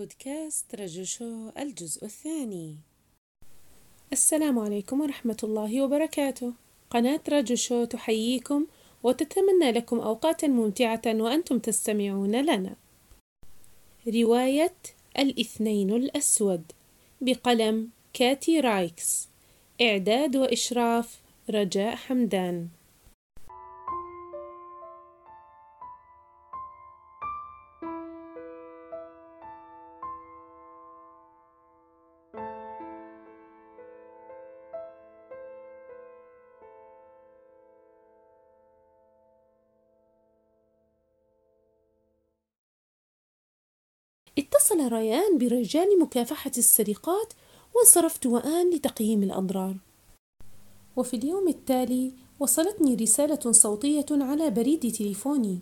بودكاست رجل شو الجزء الثاني. السلام عليكم ورحمة الله وبركاته. قناة رجل شو تحييكم وتتمنى لكم أوقاتا ممتعة وأنتم تستمعون لنا. رواية الاثنين الأسود بقلم كاتي رايكس. إعداد وإشراف رجاء حمدان. اتصل ريان برجال مكافحة السرقات وانصرفت وآن لتقييم الأضرار. وفي اليوم التالي وصلتني رسالة صوتية على بريد تليفوني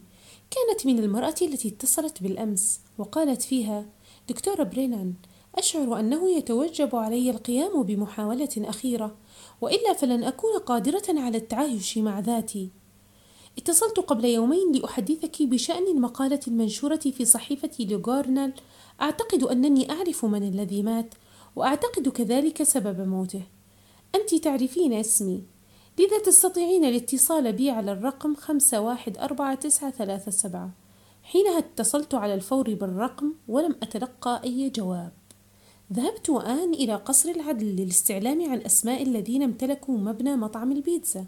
كانت من المرأة التي اتصلت بالأمس وقالت فيها دكتورة برينان أشعر أنه يتوجب علي القيام بمحاولة أخيرة وإلا فلن أكون قادرة على التعايش مع ذاتي. اتصلت قبل يومين لأحدثك بشأن المقالة المنشورة في صحيفة لوغورنال أعتقد أنني أعرف من الذي مات وأعتقد كذلك سبب موته. أنت تعرفين اسمي. لذا تستطيعين الاتصال بي على الرقم خمسة واحد أربعة تسعة ثلاثة سبعة. حينها اتصلت على الفور بالرقم ولم أتلقى أي جواب. ذهبت وآن إلى قصر العدل للاستعلام عن أسماء الذين امتلكوا مبنى مطعم البيتزا.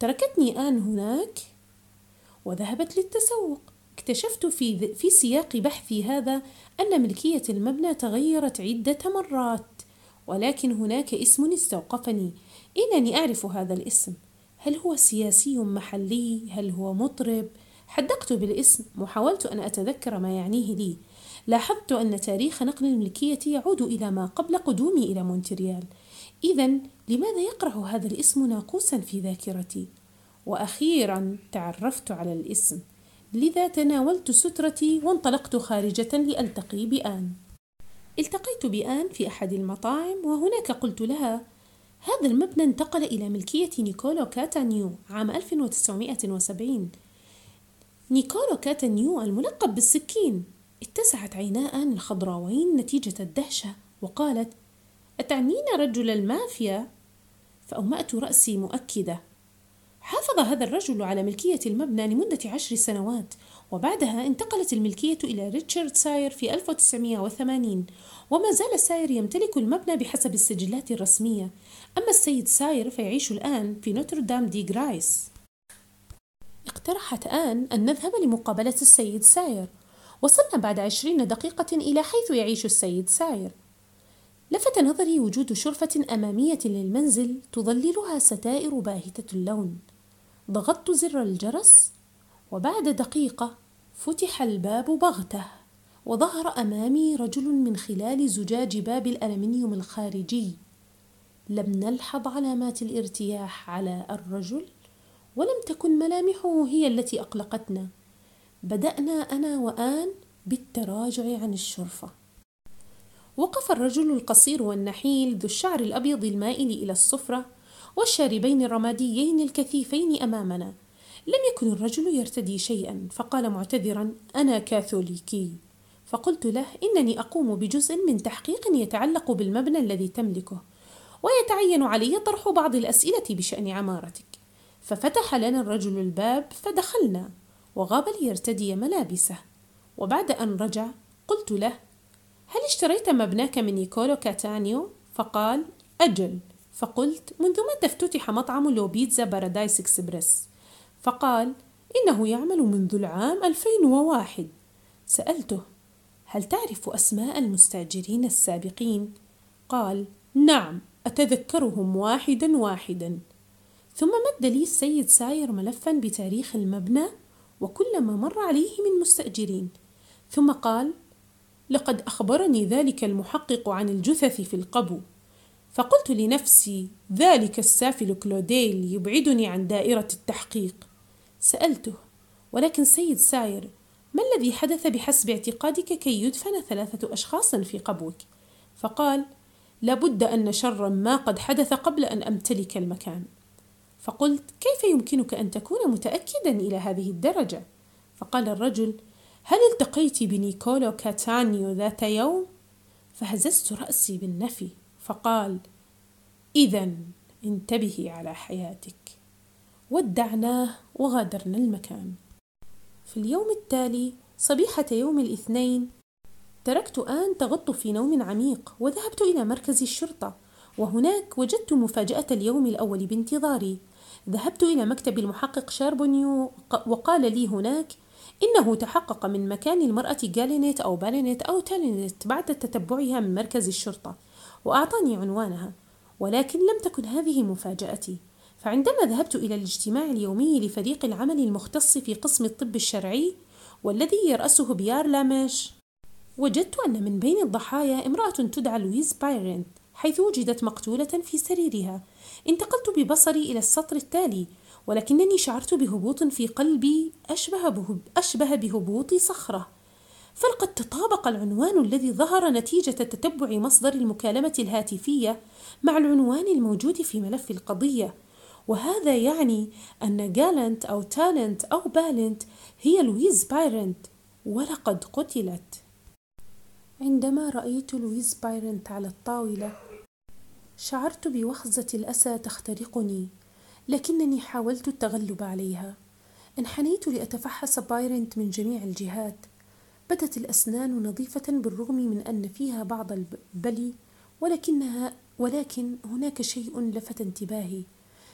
تركتني آن هناك وذهبت للتسوق. اكتشفت في, في سياق بحثي هذا أن ملكية المبنى تغيرت عدة مرات ولكن هناك اسم استوقفني. إنني أعرف هذا الاسم. هل هو سياسي محلي؟ هل هو مطرب؟ حدقت بالاسم وحاولت أن أتذكر ما يعنيه لي. لاحظت أن تاريخ نقل الملكية يعود إلى ما قبل قدومي إلى مونتريال. إذا لماذا يقرأ هذا الاسم ناقوسا في ذاكرتي؟ وأخيرا تعرفت على الاسم. لذا تناولت سترتي وانطلقت خارجة لألتقي بآن. التقيت بآن في أحد المطاعم وهناك قلت لها هذا المبنى انتقل إلى ملكية نيكولو كاتانيو عام 1970 نيكولو كاتانيو الملقب بالسكين. اتسعت عينا آن الخضراوين نتيجة الدهشة وقالت أتعنين رجل المافيا؟ فأومأت رأسي مؤكدة. حافظ هذا الرجل على ملكية المبنى لمدة عشر سنوات وبعدها انتقلت الملكية إلى ريتشارد ساير في 1980 وما زال ساير يمتلك المبنى بحسب السجلات الرسمية. أما السيد ساير فيعيش الآن في نوتردام دي غرايس اقترحت آن أن نذهب لمقابلة السيد ساير وصلنا بعد عشرين دقيقة إلى حيث يعيش السيد ساير. لفت نظري وجود شرفة أمامية للمنزل تظللها ستائر باهتة اللون. ضغطت زر الجرس وبعد دقيقة فتح الباب بغتة وظهر أمامي رجل من خلال زجاج باب الألمنيوم الخارجي. لم نلحظ علامات الارتياح على الرجل ولم تكن ملامحه هي التي أقلقتنا. بدأنا أنا وآن بالتراجع عن الشرفة. وقف الرجل القصير والنحيل ذو الشعر الأبيض المائل إلى الصفرة والشاربين الرماديين الكثيفين أمامنا. لم يكن الرجل يرتدي شيئا فقال معتذرا أنا كاثوليكي. فقلت له إنني أقوم بجزء من تحقيق يتعلق بالمبنى الذي تملكه ويتعين علي طرح بعض الأسئلة بشأن عمارتك. ففتح لنا الرجل الباب فدخلنا وغاب ليرتدي ملابسه. وبعد أن رجع قلت له هل اشتريت مبناك من نيكولو كاتانيو؟ فقال أجل. فقلت منذ متى افتتح مطعم لو بيتزا بارادايس إكسبريس. فقال إنه يعمل منذ العام 2001 سألته هل تعرف أسماء المستأجرين السابقين؟ قال نعم أتذكرهم واحدا واحدا. ثم مد لي السيد ساير ملفا بتاريخ المبنى وكل ما مر عليه من مستأجرين. ثم قال لقد أخبرني ذلك المحقق عن الجثث في القبو. فقلت لنفسي ذلك السافل كلوديل يبعدني عن دائرة التحقيق سألته ولكن سيد ساير ما الذي حدث بحسب اعتقادك كي يدفن ثلاثة أشخاص في قبوك؟ فقال لابد أن شرا ما قد حدث قبل أن أمتلك المكان فقلت كيف يمكنك أن تكون متأكدا إلى هذه الدرجة؟ فقال الرجل هل التقيت بنيكولو كاتانيو ذات يوم؟ فهززت رأسي بالنفي فقال إذا انتبهي على حياتك. ودعناه وغادرنا المكان. في اليوم التالي صبيحة يوم الاثنين تركت آن تغط في نوم عميق وذهبت إلى مركز الشرطة وهناك وجدت مفاجأة اليوم الأول بانتظاري. ذهبت إلى مكتب المحقق شاربونيو وقال لي هناك إنه تحقق من مكان المرأة جالينيت أو بالينيت أو تالينيت بعد تتبعها من مركز الشرطة. وأعطاني عنوانها ولكن لم تكن هذه مفاجأتي. فعندما ذهبت إلى الاجتماع اليومي لفريق العمل المختص في قسم الطب الشرعي والذي يرأسه بيار لاميش وجدت أن من بين الضحايا امرأة تدعى لويز بايرنت حيث وجدت مقتولة في سريرها. انتقلت ببصري إلى السطر التالي ولكنني شعرت بهبوط في قلبي أشبه بهبوط صخرة. فلقد تطابق العنوان الذي ظهر نتيجة تتبع مصدر المكالمة الهاتفية مع العنوان الموجود في ملف القضية. وهذا يعني أن جالنت أو تالنت أو بالنت هي لويز بايرنت ولقد قتلت. عندما رأيت لويز بايرنت على الطاولة شعرت بوخزة الأسى تخترقني لكنني حاولت التغلب عليها. انحنيت لأتفحص بايرنت من جميع الجهات. بدت الأسنان نظيفة بالرغم من أن فيها بعض البلي ولكنها ولكن هناك شيء لفت انتباهي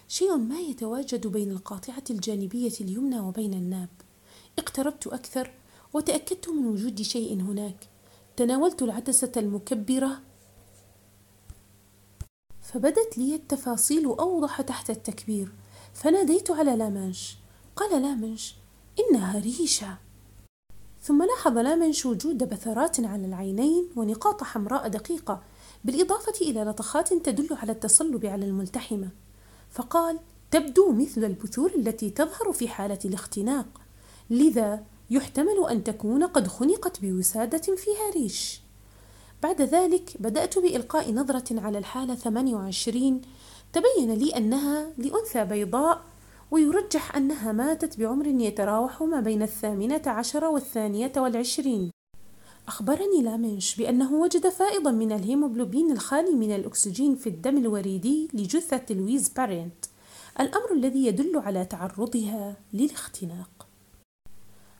شيء ما يتواجد بين القاطعة الجانبية اليمنى وبين الناب. اقتربت أكثر وتأكدت من وجود شيء هناك. تناولت العدسة المكبرة. فبدت لي التفاصيل أوضح تحت التكبير. فناديت على لامنش قال لامنش إنها ريشة. ثم لاحظ لامنش وجود بثرات على العينين ونقاط حمراء دقيقة بالإضافة إلى لطخات تدل على التصلب على الملتحمة. فقال تبدو مثل البثور التي تظهر في حالة الاختناق لذا يحتمل أن تكون قد خنقت بوسادة فيها ريش. بعد ذلك بدأت بإلقاء نظرة على الحالة 28 تبين لي أنها لأنثى بيضاء ويرجح أنها ماتت بعمر يتراوح ما بين الثامنة عشر والثانية والعشرين. أخبرني لامنش بأنه وجد فائضا من الهيموغلوبين الخالي من الأكسجين في الدم الوريدي لجثة لويز بارينت الأمر الذي يدل على تعرضها للاختناق.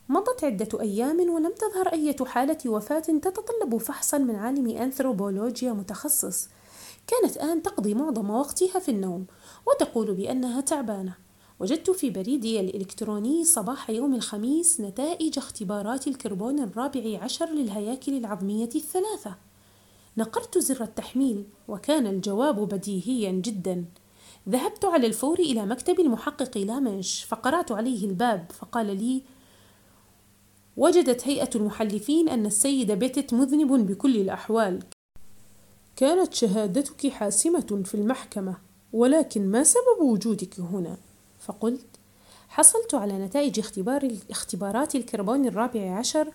مضت عدة أيام ولم تظهر أي حالة وفاة تتطلب فحصا من عالم أنثروبولوجيا متخصص كانت آن تقضي معظم وقتها في النوم وتقول بأنها تعبانة. وجدت في بريدي الإلكتروني صباح يوم الخميس نتائج اختبارات الكربون الرابع عشر للهياكل العظمية الثلاثة. نقرت زر التحميل وكان الجواب بديهيا جدا. ذهبت على الفور إلى مكتب المحقق لامنش فقرأت عليه الباب فقال لي وجدت هيئة المحلفين أن السيد بيتت مذنب بكل الأحوال. كانت شهادتك حاسمة في المحكمة ولكن ما سبب وجودك هنا؟ فقلت حصلت على نتائج اختبار اختبارات الكربون الرابع عشر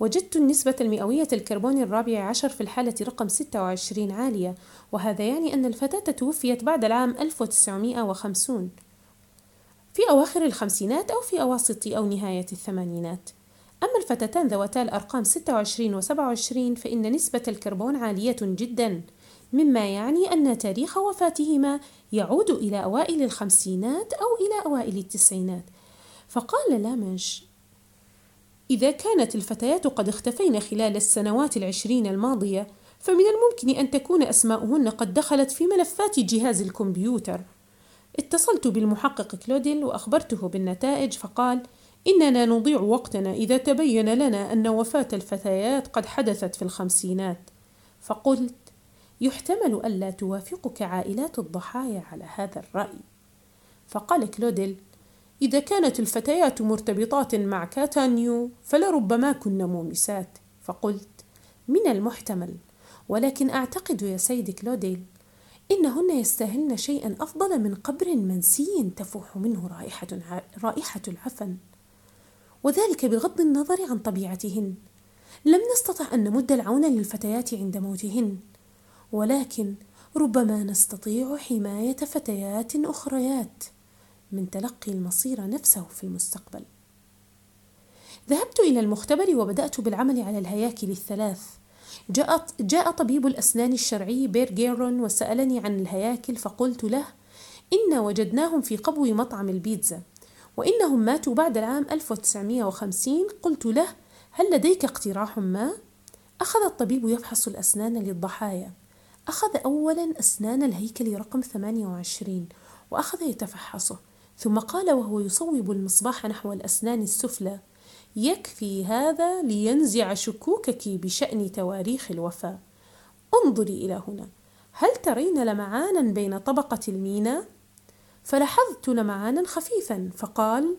وجدت النسبة المئوية الكربون الرابع عشر في الحالة رقم 26 عالية وهذا يعني أن الفتاة توفيت بعد العام 1950 في أواخر الخمسينات أو في أواسط أو نهاية الثمانينات. أما الفتاتان ذواتا الأرقام 26 و 27 فإن نسبة الكربون عالية جدا. مما يعني أن تاريخ وفاتهما يعود إلى أوائل الخمسينات أو إلى أوائل التسعينات. فقال لامنش إذا كانت الفتيات قد اختفين خلال السنوات العشرين الماضية فمن الممكن أن تكون أسماؤهن قد دخلت في ملفات جهاز الكمبيوتر. اتصلت بالمحقق كلوديل وأخبرته بالنتائج فقال إننا نضيع وقتنا إذا تبين لنا أن وفاة الفتيات قد حدثت في الخمسينات. فقلت يحتمل ألا توافقك عائلات الضحايا على هذا الرأي. فقال كلوديل إذا كانت الفتيات مرتبطات مع كاتانيو فلربما كن مومسات فقلت من المحتمل. ولكن أعتقد يا سيد كلوديل إنهن يستاهلن شيئا أفضل من قبر منسي تفوح منه رائحة, رائحة العفن. وذلك بغض النظر عن طبيعتهن. لم نستطع أن نمد العون للفتيات عند موتهن. ولكن ربما نستطيع حماية فتيات أخريات من تلقي المصير نفسه في المستقبل. ذهبت إلى المختبر وبدأت بالعمل على الهياكل الثلاث. جاء, جاء طبيب الأسنان الشرعي بيرجيرون وسألني عن الهياكل فقلت له إن وجدناهم في قبو مطعم البيتزا وإنهم ماتوا بعد العام 1950 قلت له هل لديك اقتراح ما؟ أخذ الطبيب يفحص الأسنان للضحايا. أخذ أولا أسنان الهيكل رقم 28 وأخذ يتفحصه ثم قال وهو يصوب المصباح نحو الأسنان السفلى يكفي هذا لينزع شكوكك بشأن تواريخ الوفاة انظري إلى هنا هل ترين لمعانا بين طبقة المينا؟ فلاحظت لمعانا خفيفا فقال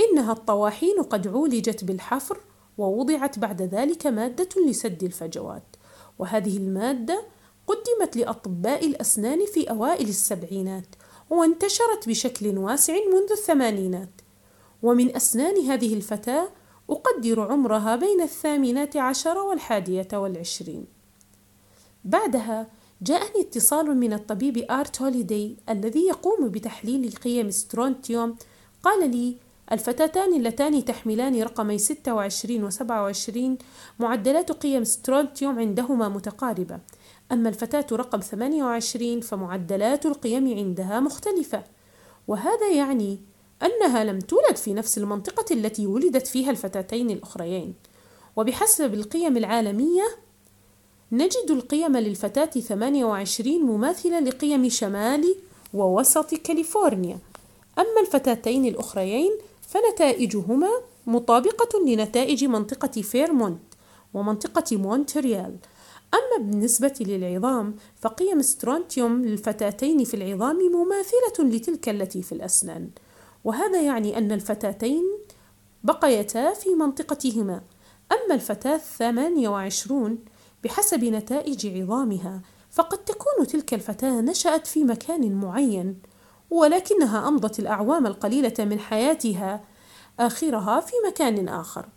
إنها الطواحين قد عولجت بالحفر ووضعت بعد ذلك مادة لسد الفجوات وهذه المادة قدمت لأطباء الأسنان في أوائل السبعينات وانتشرت بشكل واسع منذ الثمانينات. ومن أسنان هذه الفتاة أقدر عمرها بين الثامنة عشر والحادية والعشرين. بعدها جاءني اتصال من الطبيب آرت هوليدي الذي يقوم بتحليل قيم سترونتيوم. قال لي الفتاتان اللتان تحملان رقمي 26 و 27 معدلات قيم سترونتيوم عندهما متقاربة. أما الفتاة رقم 28 فمعدلات القيم عندها مختلفة وهذا يعني أنها لم تولد في نفس المنطقة التي ولدت فيها الفتاتين الأخريين. وبحسب القيم العالمية نجد القيم للفتاة 28 مماثلة لقيم شمال ووسط كاليفورنيا. أما الفتاتين الأخريين فنتائجهما مطابقة لنتائج منطقة فيرمونت ومنطقة مونتريال. أما بالنسبة للعظام فقيم سترونتيوم للفتاتين في العظام مماثلة لتلك التي في الأسنان. وهذا يعني أن الفتاتين بقيتا في منطقتهما. أما الفتاة الثمانية وعشرون بحسب نتائج عظامها فقد تكون تلك الفتاة نشأت في مكان معين ولكنها أمضت الأعوام القليلة من حياتها آخرها في مكان آخر.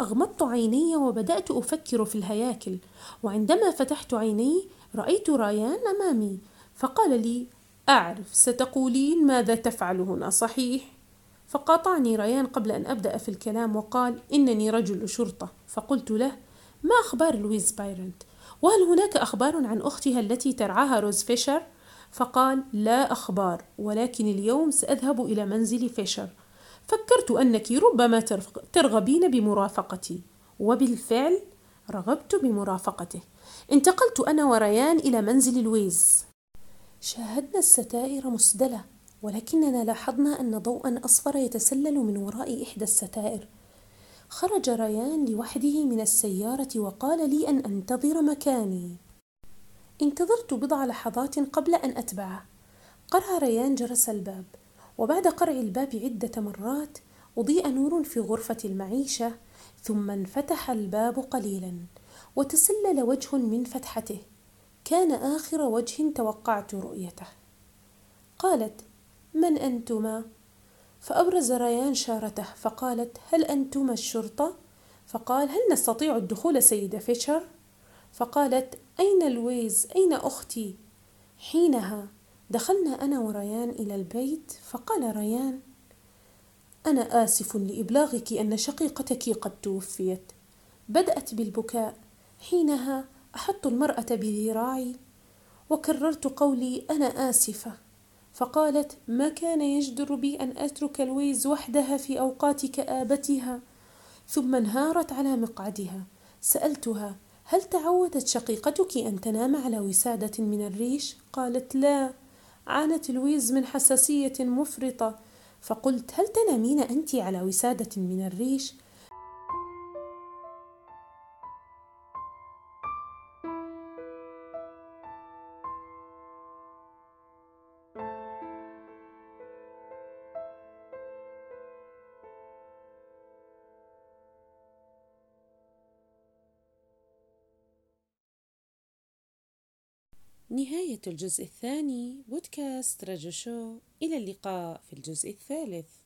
أغمضت عيني وبدأت أفكر في الهياكل وعندما فتحت عيني رأيت رايان أمامي فقال لي أعرف ستقولين ماذا تفعل هنا صحيح؟ فقاطعني ريان قبل أن أبدأ في الكلام وقال إنني رجل شرطة فقلت له ما أخبار لويز بايرنت؟ وهل هناك أخبار عن أختها التي ترعاها روز فيشر؟ فقال لا أخبار ولكن اليوم سأذهب إلى منزل فيشر فكرت أنك ربما ترغبين بمرافقتي وبالفعل رغبت بمرافقته. انتقلت أنا وريان إلى منزل لويز. شاهدنا الستائر مسدلة ولكننا لاحظنا أن ضوءا أصفر يتسلل من وراء إحدى الستائر. خرج ريان لوحده من السيارة وقال لي أن أنتظر مكاني. انتظرت بضع لحظات قبل أن أتبعه. قرع ريان جرس الباب. وبعد قرع الباب عدة مرات أضيء نور في غرفة المعيشة ثم انفتح الباب قليلا وتسلل وجه من فتحته كان آخر وجه توقعت رؤيته قالت من أنتما؟ فأبرز ريان شارته فقالت هل أنتما الشرطة؟ فقال هل نستطيع الدخول سيدة فيشر؟ فقالت أين لويز؟ أين أختي؟ حينها دخلنا أنا وريان إلى البيت فقال ريان أنا آسف لإبلاغك أن شقيقتك قد توفيت. بدأت بالبكاء. حينها أحط المرأة بذراعي وكررت قولي أنا آسفة. فقالت ما كان يجدر بي أن أترك لويز وحدها في أوقات كآبتها ثم انهارت على مقعدها. سألتها هل تعودت شقيقتك أن تنام على وسادة من الريش؟ قالت لا. عانت لويز من حساسية مفرطة فقلت هل تنامين أنت على وسادة من الريش؟ نهاية الجزء الثاني بودكاست رجو شو. إلى اللقاء في الجزء الثالث.